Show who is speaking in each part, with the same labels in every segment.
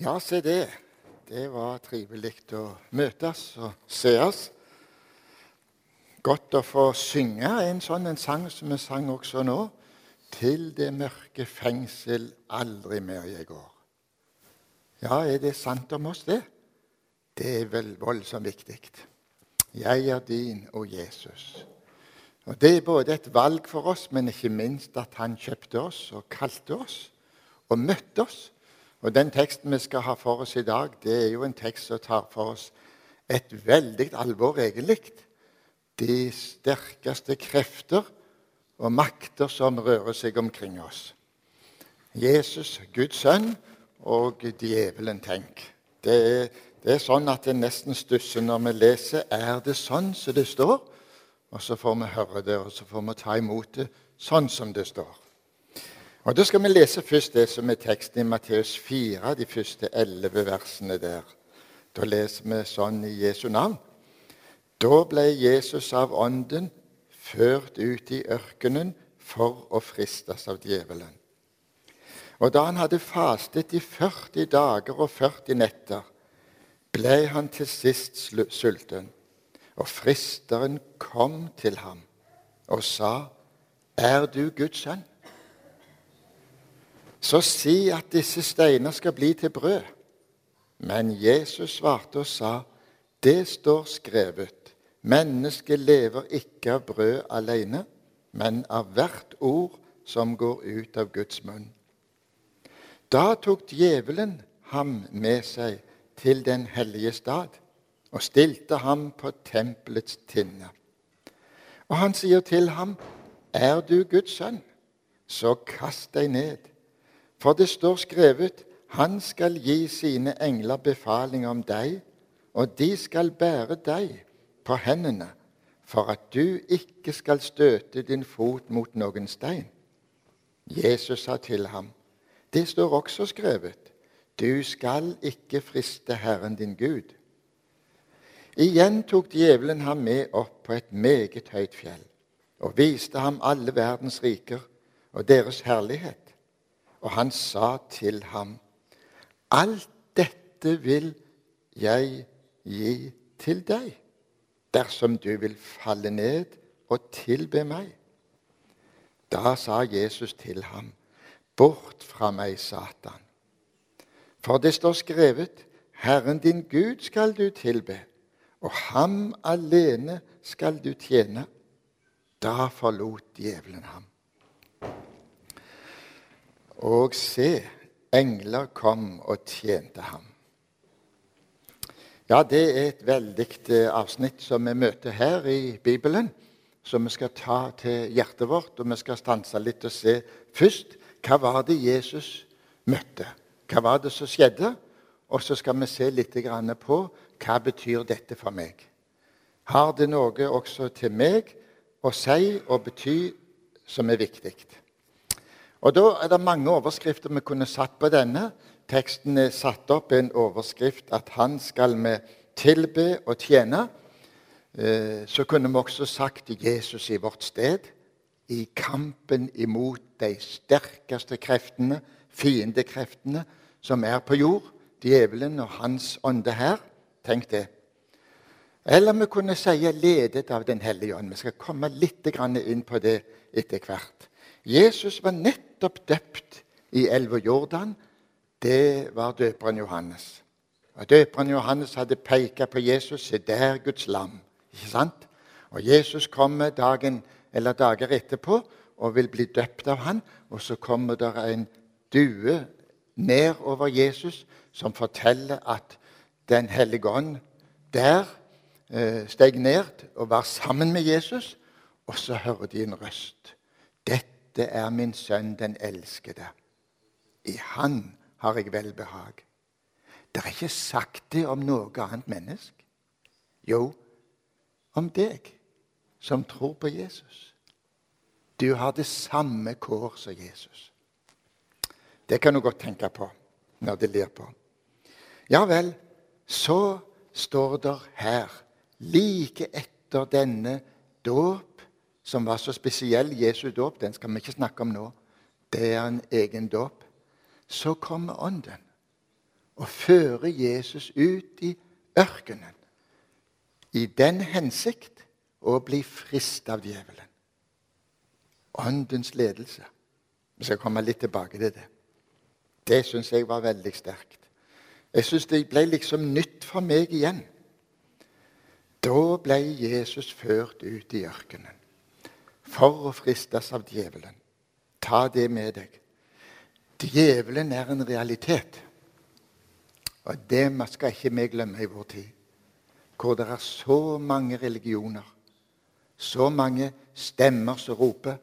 Speaker 1: Ja, se det. Det var trivelig å møtes og sees. Godt å få synge en sånn en sang som vi sang også nå. Til det mørke fengsel aldri mer jeg går. Ja, er det sant om oss, det? Det er vel voldsomt viktig. Jeg er din, og Jesus. Og Det er både et valg for oss, men ikke minst at han kjøpte oss og kalte oss og møtte oss og Den teksten vi skal ha for oss i dag, det er jo en tekst som tar for oss et veldig alvor, egentlig. De sterkeste krefter og makter som rører seg omkring oss. Jesus, Guds sønn, og djevelen, tenk. Det er, det er sånn at det nesten stusser når vi leser. Er det sånn som det står? Og så får vi høre det, og så får vi ta imot det sånn som det står. Og Da skal vi lese først det som er teksten i Matteus 4, de første elleve versene der. Da leser vi sånn i Jesu navn. Da ble Jesus av Ånden ført ut i ørkenen for å fristes av djevelen. Og da han hadde fastet i 40 dager og 40 netter, ble han til sist sulten. Og fristeren kom til ham og sa, Er du Guds sønn? Så si at disse steiner skal bli til brød. Men Jesus svarte og sa, det står skrevet, mennesket lever ikke av brød alene, men av hvert ord som går ut av Guds munn. Da tok djevelen ham med seg til den hellige stad og stilte ham på tempelets tinne. Og han sier til ham, Er du Guds sønn, så kast deg ned for det står skrevet:" Han skal gi sine engler befaling om deg, og de skal bære deg på hendene, for at du ikke skal støte din fot mot noen stein. Jesus sa til ham, det står også skrevet, du skal ikke friste Herren din Gud. Igjen tok djevelen ham med opp på et meget høyt fjell og viste ham alle verdens riker og deres herlighet og han sa til ham, Alt dette vil jeg gi til deg, dersom du vil falle ned og tilbe meg. Da sa Jesus til ham, Bort fra meg, Satan. For det står skrevet, Herren din Gud skal du tilbe, og ham alene skal du tjene. Da forlot djevelen ham. Og se, engler kom og tjente ham. Ja, det er et veldig eh, avsnitt som vi møter her i Bibelen, som vi skal ta til hjertet vårt. Og vi skal stanse litt og se først hva var det Jesus møtte. Hva var det som skjedde? Og så skal vi se litt på hva betyr dette for meg. Har det noe også til meg å si og bety som er viktig? Og Da er det mange overskrifter vi kunne satt på denne. Teksten er satt opp i en overskrift at 'Han skal vi tilbe og tjene'. Eh, så kunne vi også sagt 'Jesus i vårt sted'. I kampen imot de sterkeste kreftene, fiendekreftene, som er på jord. Djevelen og hans ånde her. Tenk det. Eller vi kunne si 'ledet av Den hellige ånd'. Vi skal komme litt inn på det etter hvert. Jesus var nettopp døpt i elva Jordan. Det var døperen Johannes. Og Døperen Johannes hadde pekt på Jesus. Se der, Guds lam. Ikke sant? Og Jesus kommer dagen, eller dager etterpå og vil bli døpt av han, og så kommer det en due ned over Jesus som forteller at Den hellige ånd der eh, steg ned og var sammen med Jesus, og så hører de en røst. Dette er min sønn, den elskede. I han har jeg velbehag. Det er ikke sagt det om noe annet menneske. Jo, om deg som tror på Jesus. Du har det samme kår som Jesus. Det kan du godt tenke på når du ler på. Ja vel, så står det her, like etter denne dåp som var så spesiell, Jesu dåp, den skal vi ikke snakke om nå. Det er en egen dåp. Så kommer Ånden. og fører Jesus ut i ørkenen i den hensikt å bli frist av djevelen. Åndens ledelse. Vi skal komme litt tilbake til det. Det syns jeg var veldig sterkt. Jeg syns det ble liksom nytt for meg igjen. Da ble Jesus ført ut i ørkenen for å fristes av djevelen. Ta det med deg. Djevelen er en realitet. Og det skal ikke vi glemme i vår tid. Hvor det er så mange religioner, så mange stemmer som roper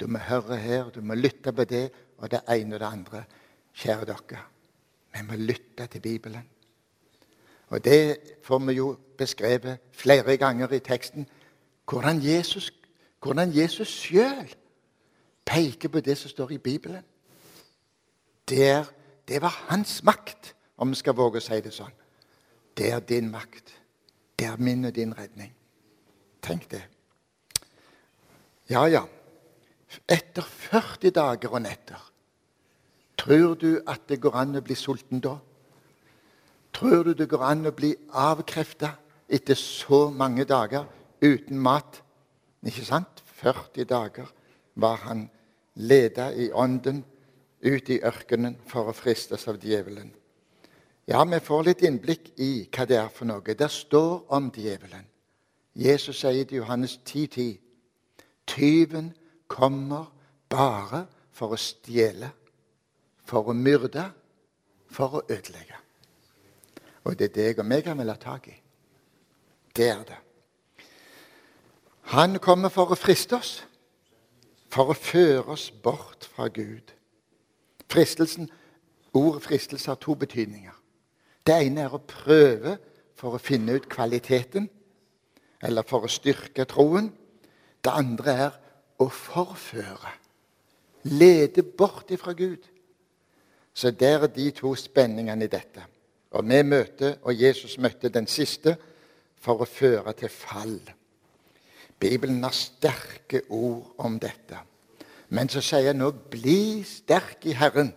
Speaker 1: du må høre her, du må lytte på det og det ene og det andre. Kjære dere, vi må lytte til Bibelen. Og Det får vi jo beskrevet flere ganger i teksten. Hvordan Jesus, hvordan Jesus sjøl peker på det som står i Bibelen. Det, er, det var hans makt, om vi skal våge å si det sånn. Det er din makt. Det er min og din redning. Tenk det. Ja, ja. Etter 40 dager og netter, tror du at det går an å bli sulten da? Tror du det går an å bli avkrefta etter så mange dager uten mat? Ikke sant? 40 dager var han leda i ånden ut i ørkenen for å fristes av djevelen. Ja, vi får litt innblikk i hva det er for noe. Det står om djevelen. Jesus sier til Johannes 10,10.: Tyven kommer bare for å stjele, for å myrde, for å ødelegge. Og det er deg og meg han vil ha tak i. Det er det. Han kommer for å friste oss, for å føre oss bort fra Gud. Fristelsen, Ordet fristelse har to betydninger. Det ene er å prøve for å finne ut kvaliteten, eller for å styrke troen. Det andre er å forføre. Lede bort ifra Gud. Så der er de to spenningene i dette. Og vi møter, og Jesus møtte den siste for å føre til fall. Bibelen har sterke ord om dette. Men så sier jeg nå 'bli sterk i Herren'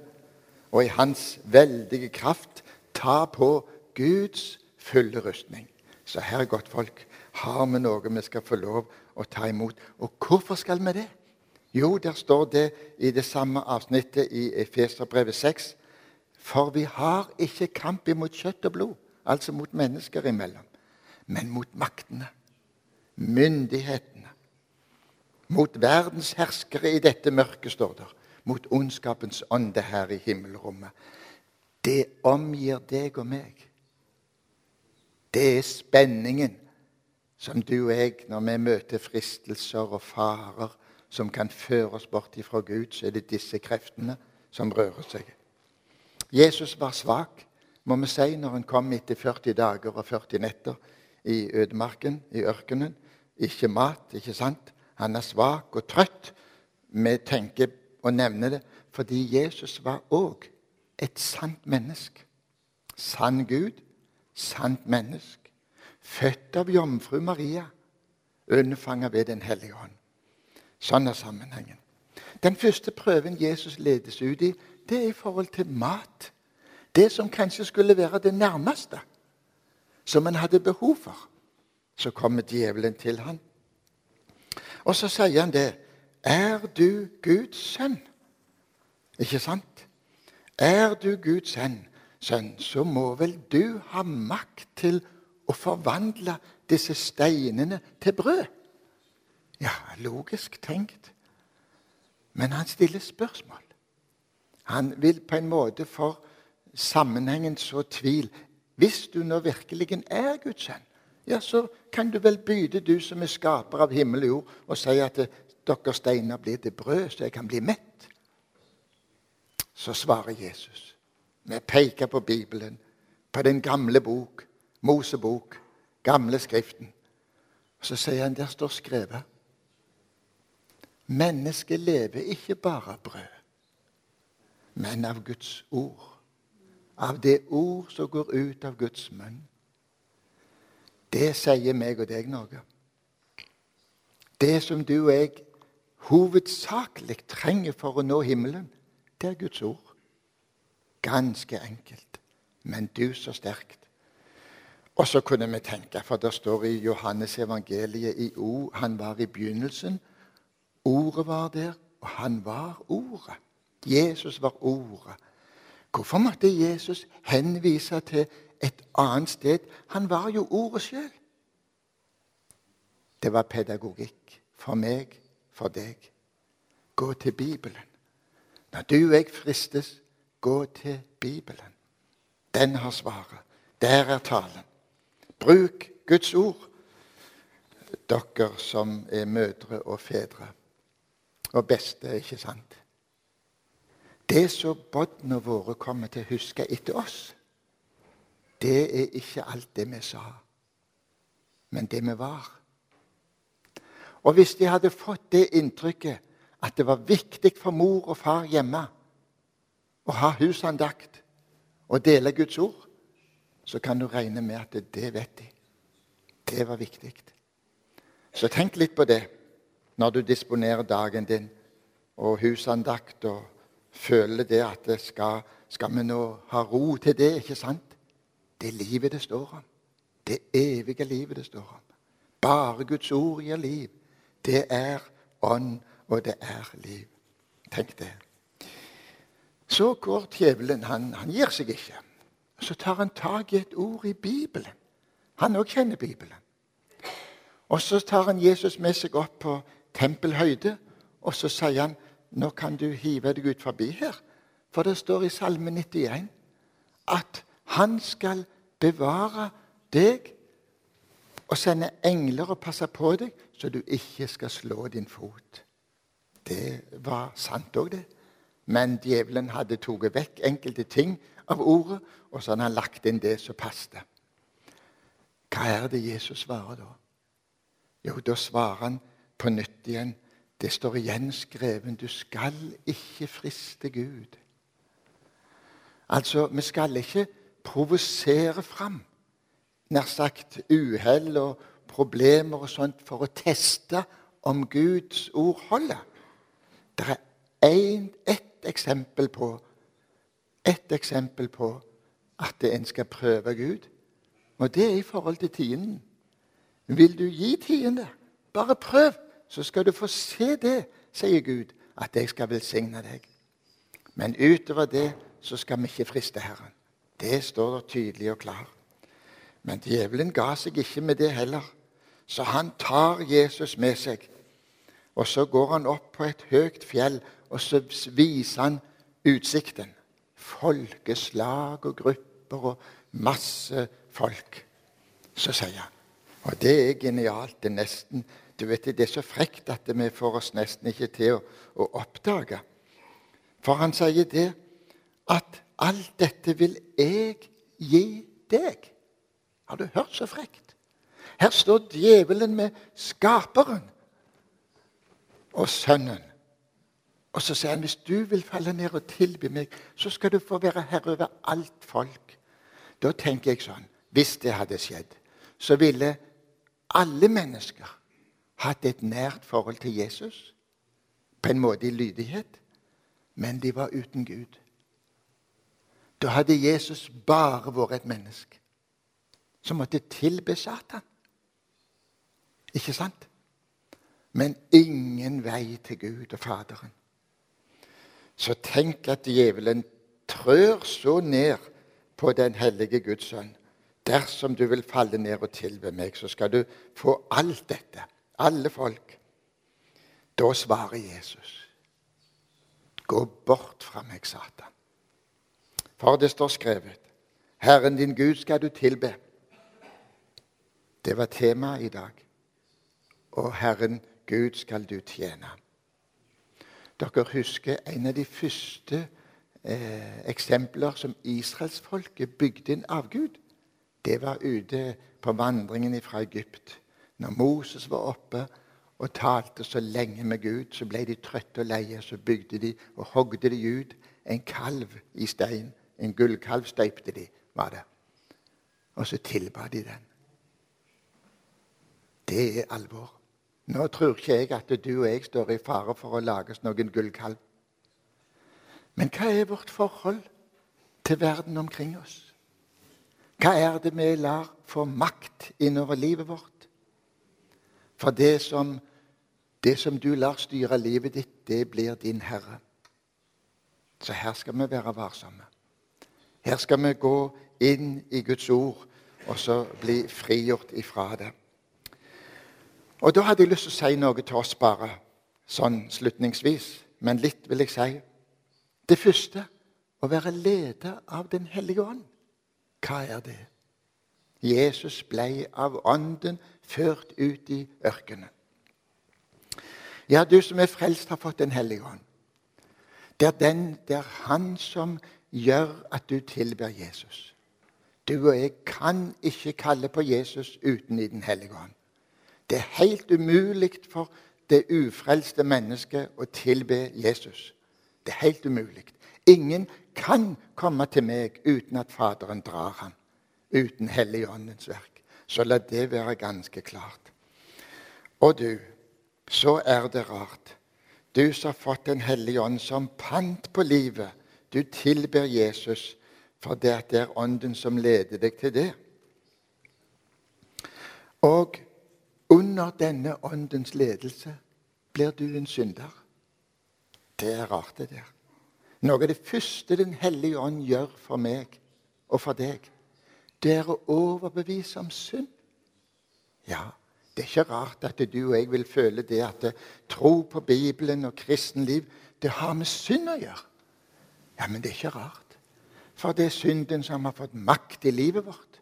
Speaker 1: og i Hans veldige kraft. Ta på Guds fulle rustning. Så her, godt folk, har vi noe vi skal få lov å ta imot. Og hvorfor skal vi det? Jo, der står det i det samme avsnittet i Efeserbrevet 6. For vi har ikke kamp imot kjøtt og blod, altså mot mennesker imellom, men mot maktene, myndighetene, mot verdens herskere i dette mørket, står der, mot ondskapens ånde her i himmelrommet. Det omgir deg og meg. Det er spenningen som du og jeg, når vi møter fristelser og farer som kan føre oss bort ifra Gud, så er det disse kreftene som rører seg. Jesus var svak, må vi si, når han kom etter 40 dager og 40 netter i ødemarken, i ørkenen. Ikke mat, ikke sant? Han er svak og trøtt. Vi tenker og nevne det fordi Jesus var òg et sant menneske. Sann Gud, sant menneske født av jomfru Maria, unnfanget ved Den hellige ånd. Sånn er sammenhengen. Den første prøven Jesus ledes ut i, det er i forhold til mat. Det som kanskje skulle være det nærmeste som han hadde behov for. Så kommer djevelen til ham. Og så sier han det. Er du Guds sønn? Ikke sant? Er du Guds sønn, så må vel du ha makt til å forvandle disse steinene til brød. Ja, logisk tenkt. Men han stiller spørsmål. Han vil på en måte for sammenhengen så tvil. Hvis du nå virkelig er Guds sønn, ja, så kan du vel byde, du som er skaper av himmel og jord, og si at dere steiner blir til brød, så jeg kan bli mett. Så svarer Jesus. Vi peker på Bibelen, på den gamle bok, Mosebok, gamle Skriften. Så sier han der står skrevet Mennesket lever ikke bare av brød, men av Guds ord. Av det ord som går ut av Guds munn. Det sier meg og deg noe. Det som du og jeg hovedsakelig trenger for å nå himmelen, det er Guds ord. Ganske enkelt. Men du, så sterkt. Og så kunne vi tenke, for det står i Johannes evangeliet i O, han var i begynnelsen. Ordet var der, og han var Ordet. Jesus var Ordet. Hvorfor måtte Jesus henvise til et annet sted? Han var jo Ordet sjøl. Det var pedagogikk for meg, for deg. Gå til Bibelen. Når du og jeg fristes, gå til Bibelen. Den har svaret. Der er talen. Bruk Guds ord, dere som er mødre og fedre. Og beste, ikke sant? Det som båndene våre kommer til å huske etter oss, det er ikke alt det vi sa, men det vi var. Og hvis de hadde fått det inntrykket at det var viktig for mor og far hjemme å ha husandakt og dele Guds ord, så kan du regne med at det vet de. Det var viktig. Så tenk litt på det når du disponerer dagen din og husandakt og føler det at det skal, skal vi nå ha ro til det, ikke sant? Det er livet det står om. Det evige livet det står om. Bare Guds ord gir liv. Det er ånd, og det er liv. Tenk det. Så går djevelen. Han, han gir seg ikke. Så tar han tak i et ord i Bibelen. Han òg kjenner Bibelen. Og så tar han Jesus med seg opp på tempelhøyde, og så sier han nå kan du hive deg ut forbi her. For det står i Salme 91 at han skal bevare deg og sende engler og passe på deg, så du ikke skal slå din fot. Det var sant òg, det. Men djevelen hadde tatt vekk enkelte ting av ordet, og så hadde han lagt inn det som passet. Hva er det Jesus svarer da? Jo, da svarer han på nytt igjen. Det står igjen skreven du skal ikke friste Gud. Altså, vi skal ikke provosere fram nær sagt uhell og problemer og sånt for å teste om Guds ord holder. Det er ett eksempel på ett eksempel på at en skal prøve Gud. Og det er i forhold til tienden. Vil du gi tiende? Bare prøv, så skal du få se det, sier Gud, at jeg skal velsigne deg. Men utover det så skal vi ikke friste Herren. Det står der tydelig og klart. Men djevelen ga seg ikke med det heller. Så han tar Jesus med seg. Og så går han opp på et høyt fjell, og så viser han utsikten folkeslag og grupper og masse folk. Så sier han Og det er genialt. Det er nesten du vet, det er så frekt at vi får oss nesten ikke til å, å oppdage. For han sier det at alt dette vil jeg gi deg. Har du hørt så frekt? Her står djevelen med skaperen og sønnen. Og så sier han hvis du vil falle ned og tilby meg, så skal du få være herre over alt folk. Da tenker jeg sånn Hvis det hadde skjedd, så ville alle mennesker hatt et nært forhold til Jesus. På en måte i lydighet. Men de var uten Gud. Da hadde Jesus bare vært et menneske som måtte tilbe Satan. Ikke sant? Men ingen vei til Gud og Faderen. Så tenk at djevelen trør så ned på den hellige Guds sønn. Dersom du vil falle ned og tilbe meg, så skal du få alt dette. Alle folk. Da svarer Jesus. Gå bort fra meg, Satan. For det står skrevet Herren din Gud skal du tilbe. Det var temaet i dag. Og Herren Gud skal du tjene. Dere husker en av de første eh, eksempler som israelsfolket bygde inn av Gud. Det var ute på vandringen fra Egypt. Når Moses var oppe og talte så lenge med Gud, så ble de trøtte og leie. Så bygde de og hogde de ut en kalv i stein. En gullkalv støypte de, var det. Og så tilba de den. Det er alvor. Nå tror ikke jeg at du og jeg står i fare for å lage noen gullkalv. Men hva er vårt forhold til verden omkring oss? Hva er det vi lar få makt innover livet vårt? For det som, det som du lar styre livet ditt, det blir din herre. Så her skal vi være varsomme. Her skal vi gå inn i Guds ord og så bli frigjort ifra det. Og Da hadde jeg lyst til å si noe til oss bare sånn slutningsvis. Men litt vil jeg si. Det første å være leder av Den hellige ånd. Hva er det? Jesus ble av Ånden ført ut i ørkenen. Ja, du som er frelst, har fått Den hellige ånd. Det er, den, det er Han som gjør at du tilber Jesus. Du og jeg kan ikke kalle på Jesus uten i Den hellige ånd. Det er helt umulig for det ufrelste mennesket å tilbe Jesus. Det er helt umulig. Ingen kan komme til meg uten at Faderen drar ham. Uten Helligåndens verk. Så la det være ganske klart. Og du, så er det rart. Du som har fått Den hellige ånd som pant på livet. Du tilber Jesus, for det at det er Ånden som leder deg til det. Og under denne åndens ledelse blir du en synder. Det er rart, det der. Noe av det første Den hellige ånd gjør for meg og for deg, det er å overbevise om synd. Ja, det er ikke rart at du og jeg vil føle det at tro på Bibelen og kristenliv det har med synd å gjøre. Ja, men det er ikke rart. For det er synden som har fått makt i livet vårt.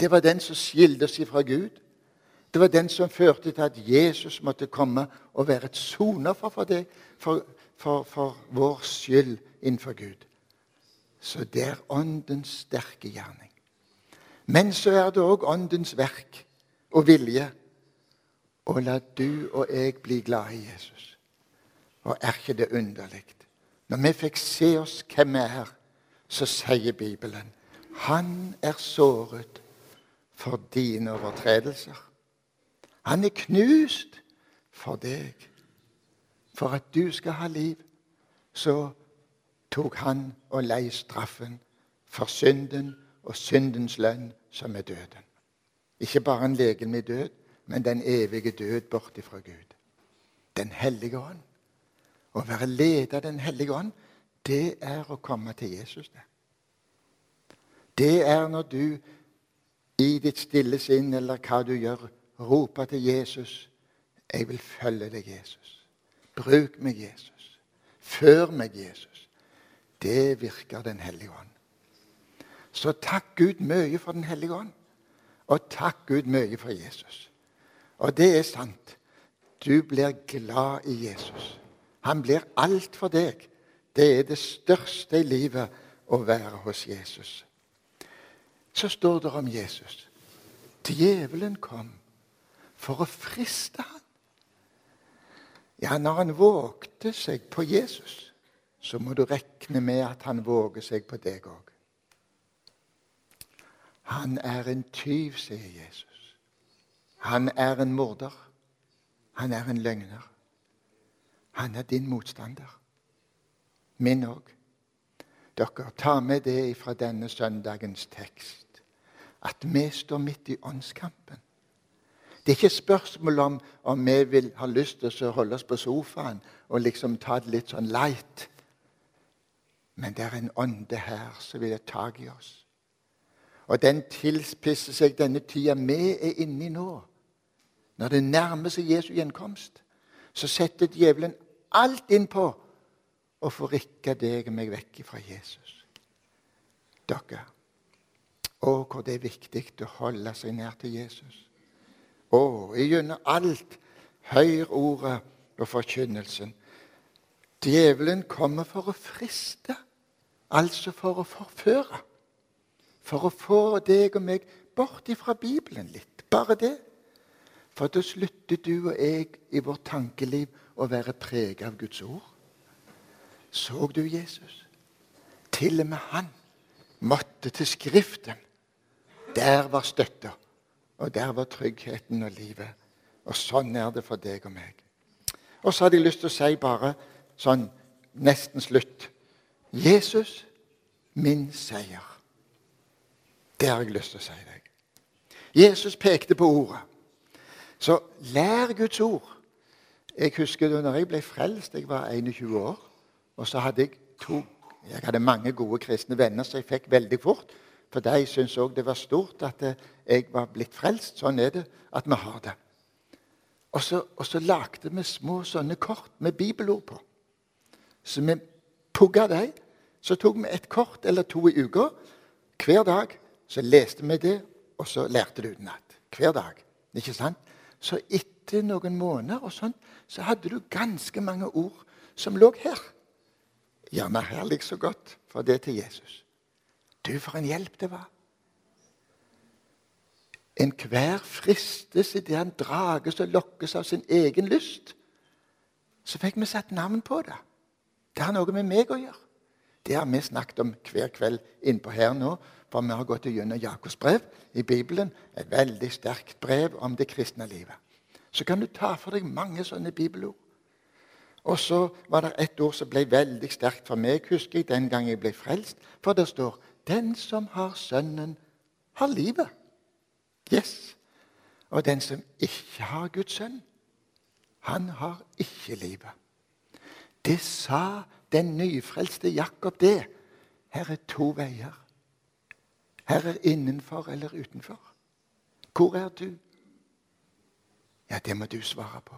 Speaker 1: Det var den som skilte oss fra Gud. Det var den som førte til at Jesus måtte komme og være et soner for, det, for, for, for vår skyld innenfor Gud. Så det er Åndens sterke gjerning. Men så er det òg Åndens verk og vilje å la du og jeg bli glad i Jesus. Og er ikke det underlig? Når vi fikk se oss hvem vi er, så sier Bibelen han er såret for dine overtredelser. Han er knust for deg for at du skal ha liv, så tok han og lei straffen for synden og syndens lønn, som er døden. Ikke bare en legemlig død, men den evige død borte fra Gud. Den hellige ånd. Å være leder av Den hellige ånd, det er å komme til Jesus. Det, det er når du i ditt stille sinn, eller hva du gjør, roper til Jesus 'Jeg vil følge deg, Jesus'. Bruk meg, Jesus. Før meg, Jesus. Det virker Den hellige ånd. Så takk Gud mye for Den hellige ånd, og takk Gud mye for Jesus. Og det er sant. Du blir glad i Jesus. Han blir alt for deg. Det er det største i livet å være hos Jesus. Så står det om Jesus. Djevelen kom for å friste ham. Ja, når han vågte seg på Jesus, så må du regne med at han våger seg på deg òg. Han er en tyv, sier Jesus. Han er en morder. Han er en løgner. Han er din motstander. Min òg. Dere, ta med det fra denne søndagens tekst. At vi står midt i åndskampen. Det er ikke spørsmål om om vi vil ha lyst til å holde oss på sofaen og liksom ta det litt sånn light. Men det er en ånde her som vil ha tak i oss. Og den tilspisser seg denne tida vi er inne i nå. Når det nærmer seg Jesu gjenkomst, så setter djevelen alt inn på å forrykke deg og meg vekk fra Jesus. Dere, å, hvor det er viktig å holde seg nær til Jesus. Å, gjennom alt Hør ordet og forkynnelsen. Djevelen kommer for å friste, altså for å forføre. For å få deg og meg bort ifra Bibelen litt. Bare det. For da slutter du og jeg i vårt tankeliv å være preget av Guds ord. Så du Jesus? Til og med han måtte til Skriften. Der var støtta. Og der var tryggheten og livet. Og sånn er det for deg og meg. Og så hadde jeg lyst til å si bare sånn nesten slutt Jesus, min seier. Det har jeg lyst til å si deg. Jesus pekte på ordet. Så lær Guds ord. Jeg husker da når jeg ble frelst, jeg var 21 år, og så hadde jeg to jeg hadde mange gode kristne venner som jeg fikk veldig fort. For de syntes òg det var stort at jeg var blitt frelst. Sånn er det at vi har det. Og så, og så lagde vi små sånne kort med bibelord på. Så vi pugga dem. Så tok vi et kort eller to i uka. Hver dag så leste vi det, og så lærte det utenat. Hver dag. Ikke sant? Så etter noen måneder og sånn, så hadde du ganske mange ord som lå her. Gjerne herlig så godt, for det til Jesus. Du, for en hjelp det var. Enhver fristes idet han drages og lokkes av sin egen lyst. Så fikk vi satt navn på det. Det har noe med meg å gjøre. Det har vi snakket om hver kveld innpå her nå. For vi har gått gjennom Jakobs brev i Bibelen. Et veldig sterkt brev om det kristne livet. Så kan du ta for deg mange sånne bibelord. Og så var det et ord som ble veldig sterkt for meg, husker jeg, den gang jeg ble frelst. For det står 'Den som har Sønnen, har livet'. Yes. Og den som ikke har Guds sønn, han har ikke livet. Det sa den nyfrelste Jakob det. Her er to veier. Her er innenfor eller utenfor. Hvor er du? Ja, det må du svare på.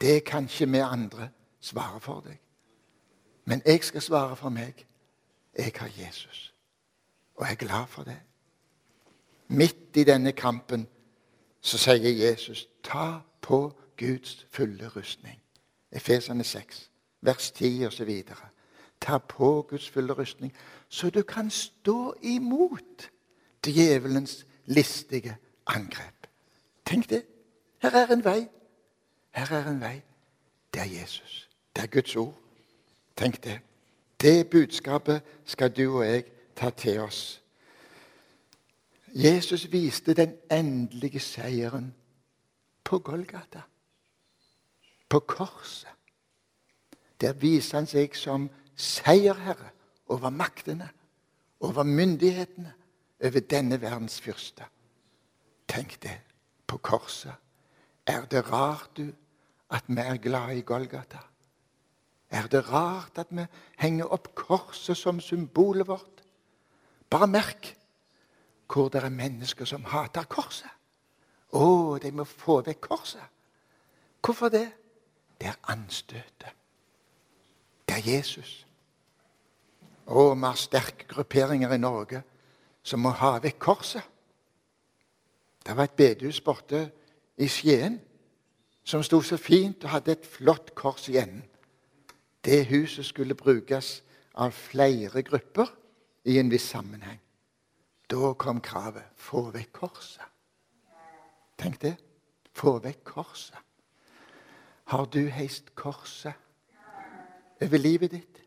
Speaker 1: Det kan ikke vi andre svare for deg. Men jeg skal svare for meg. Jeg har Jesus, og jeg er glad for det. Midt i denne kampen så sier Jesus, ta på Guds fulle rustning. Efesene 6, vers 10 osv. Ta på Guds fulle rustning, så du kan stå imot djevelens listige angrep. Tenk det. Her er en vei. Her er en vei. Det er Jesus. Det er Guds ord. Tenk det. Det budskapet skal du og jeg ta til oss. Jesus viste den endelige seieren på Golgata. På korset. Der viser han seg som seierherre over maktene, over myndighetene, over denne verdens fyrste. Tenk det. På korset. Er det rart, du, at vi er glade i Golgata? Er det rart at vi henger opp korset som symbolet vårt? Bare merk hvor det er mennesker som hater korset. Å, de må få vekk korset. Hvorfor det? Det er anstøtet. Det er Jesus. Å, vi har sterke grupperinger i Norge som må ha vekk korset. Det var et bedehus borte i Skien som sto så fint og hadde et flott kors i enden. Det huset skulle brukes av flere grupper i en viss sammenheng. Da kom kravet få vekk korset. Tenk det. Få vekk korset. Har du heist korset over livet ditt?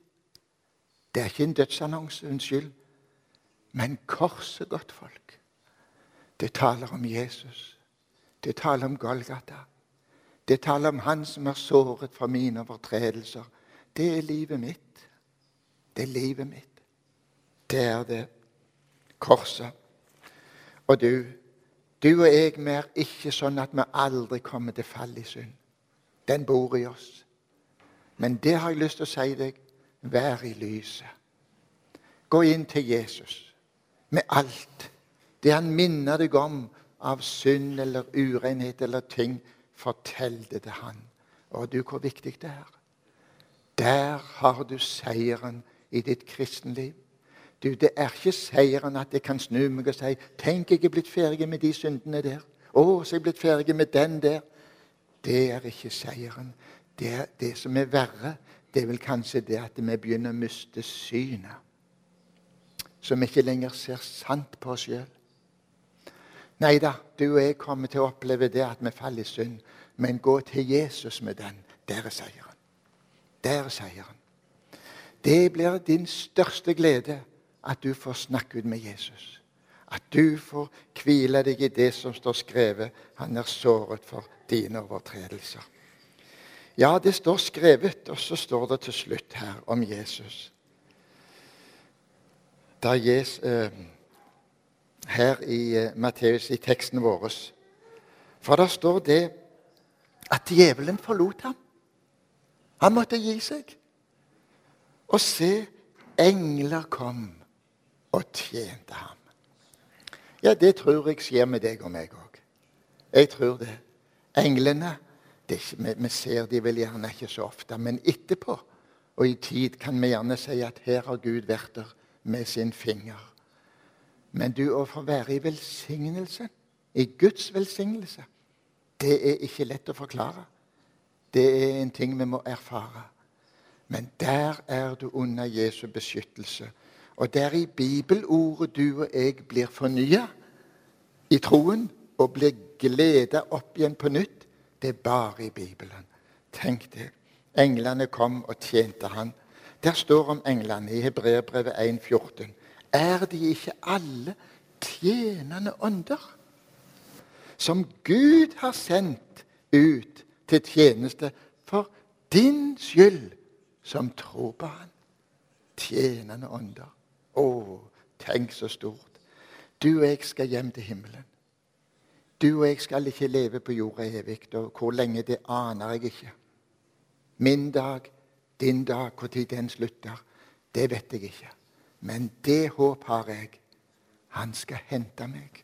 Speaker 1: Det er ikke en dødsannonse, unnskyld. Men korset, godt folk, det taler om Jesus. Det taler om Golgata. Det taler om Han som er såret for mine overtredelser. Det er livet mitt. Det er livet mitt. Det er det korset. Og du, du og jeg, vi er ikke sånn at vi aldri kommer til fall i synd. Den bor i oss. Men det har jeg lyst til å si deg vær i lyset. Gå inn til Jesus med alt det han minner deg om av synd eller urenhet eller ting, fortell det til han. Og du, hvor viktig det er. Der har du seieren i ditt kristenliv. Du, Det er ikke seieren at jeg kan snu meg og si 'Tenk, jeg er blitt ferdig med de syndene der.' 'Å, så er jeg blitt ferdig med den der.' Det er ikke seieren. Det, det som er verre, det er vel kanskje det at vi begynner å miste synet. Så vi ikke lenger ser sant på oss sjøl. Nei da, du og jeg kommer til å oppleve det at vi faller i synd. Men gå til Jesus med den. Der er seieren. Der er seieren. Det blir din største glede at du får snakke ut med Jesus. At du får hvile deg i det som står skrevet. Han er såret for dine overtredelser. Ja, det står skrevet, og så står det til slutt her om Jesus. Da Jesus, eh, her i eh, Matteus, i teksten vår. For der står det at djevelen forlot ham. Han måtte gi seg. Og se, engler kom og tjente ham. Ja, det tror jeg skjer med deg og meg òg. Jeg tror det. Englene ikke, vi, ser de vel gjerne ikke så ofte, men etterpå og i tid kan vi gjerne si at her har Gud vært der med sin finger. Men du, å få være i velsignelse, i Guds velsignelse, det er ikke lett å forklare. Det er en ting vi må erfare. Men der er du under Jesu beskyttelse. Og der i bibelordet du og jeg blir fornya i troen og blir gleda opp igjen på nytt, det er bare i Bibelen. Tenk det. Englene kom og tjente han. Der står om englene i Hebreerbrevet 1,14. Er de ikke alle tjenende ånder? Som Gud har sendt ut til tjeneste for din skyld som tror på Han. Tjenende ånder. Å, tenk så stort. Du og jeg skal hjem til himmelen. Du og jeg skal ikke leve på jorda evig. Og hvor lenge, det aner jeg ikke. Min dag, din dag, når den slutter, det vet jeg ikke. Men det håp har jeg. Han skal hente meg.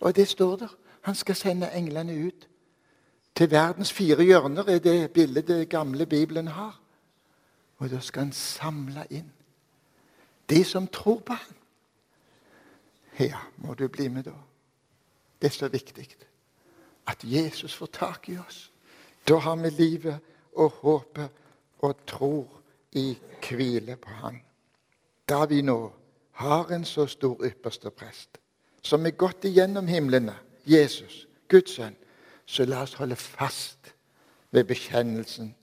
Speaker 1: Og det står der. Han skal sende englene ut. Til verdens fire hjørner er det bildet det gamle Bibelen har. Og da skal han samle inn de som tror på ham. Ja, må du bli med da. Det er så viktig at Jesus får tak i oss. Da har vi livet og håpet og tror i hvile på Han. Da vi nå har en så stor ypperste prest, som er gått igjennom himlene, Jesus, Guds sønn, så la oss holde fast ved bekjennelsen.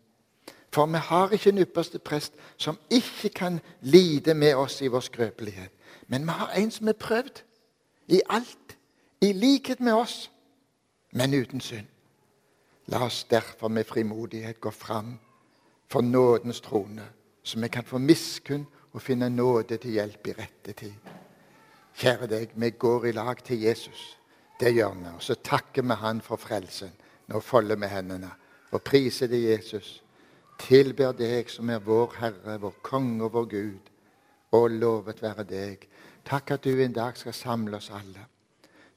Speaker 1: For vi har ikke en ypperste prest som ikke kan lide med oss i vår skrøpelighet. Men vi har en som er prøvd i alt, i likhet med oss, men uten synd. La oss derfor med frimodighet gå fram for nådens trone, så vi kan få miskunn og finne nåde til hjelp i rette tid. Kjære deg, vi går i lag til Jesus. Det gjør vi. Og så takker vi Han for frelsen. Nå folder vi hendene og priser deg, Jesus. Tilber deg som er vår Herre, vår Konge og vår Gud. Og lovet være deg. Takk at du en dag skal samle oss alle.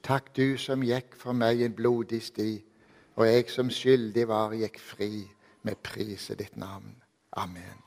Speaker 1: Takk, du som gikk for meg en blodig sti, og jeg som skyldig var, gikk fri med pris i ditt navn. Amen.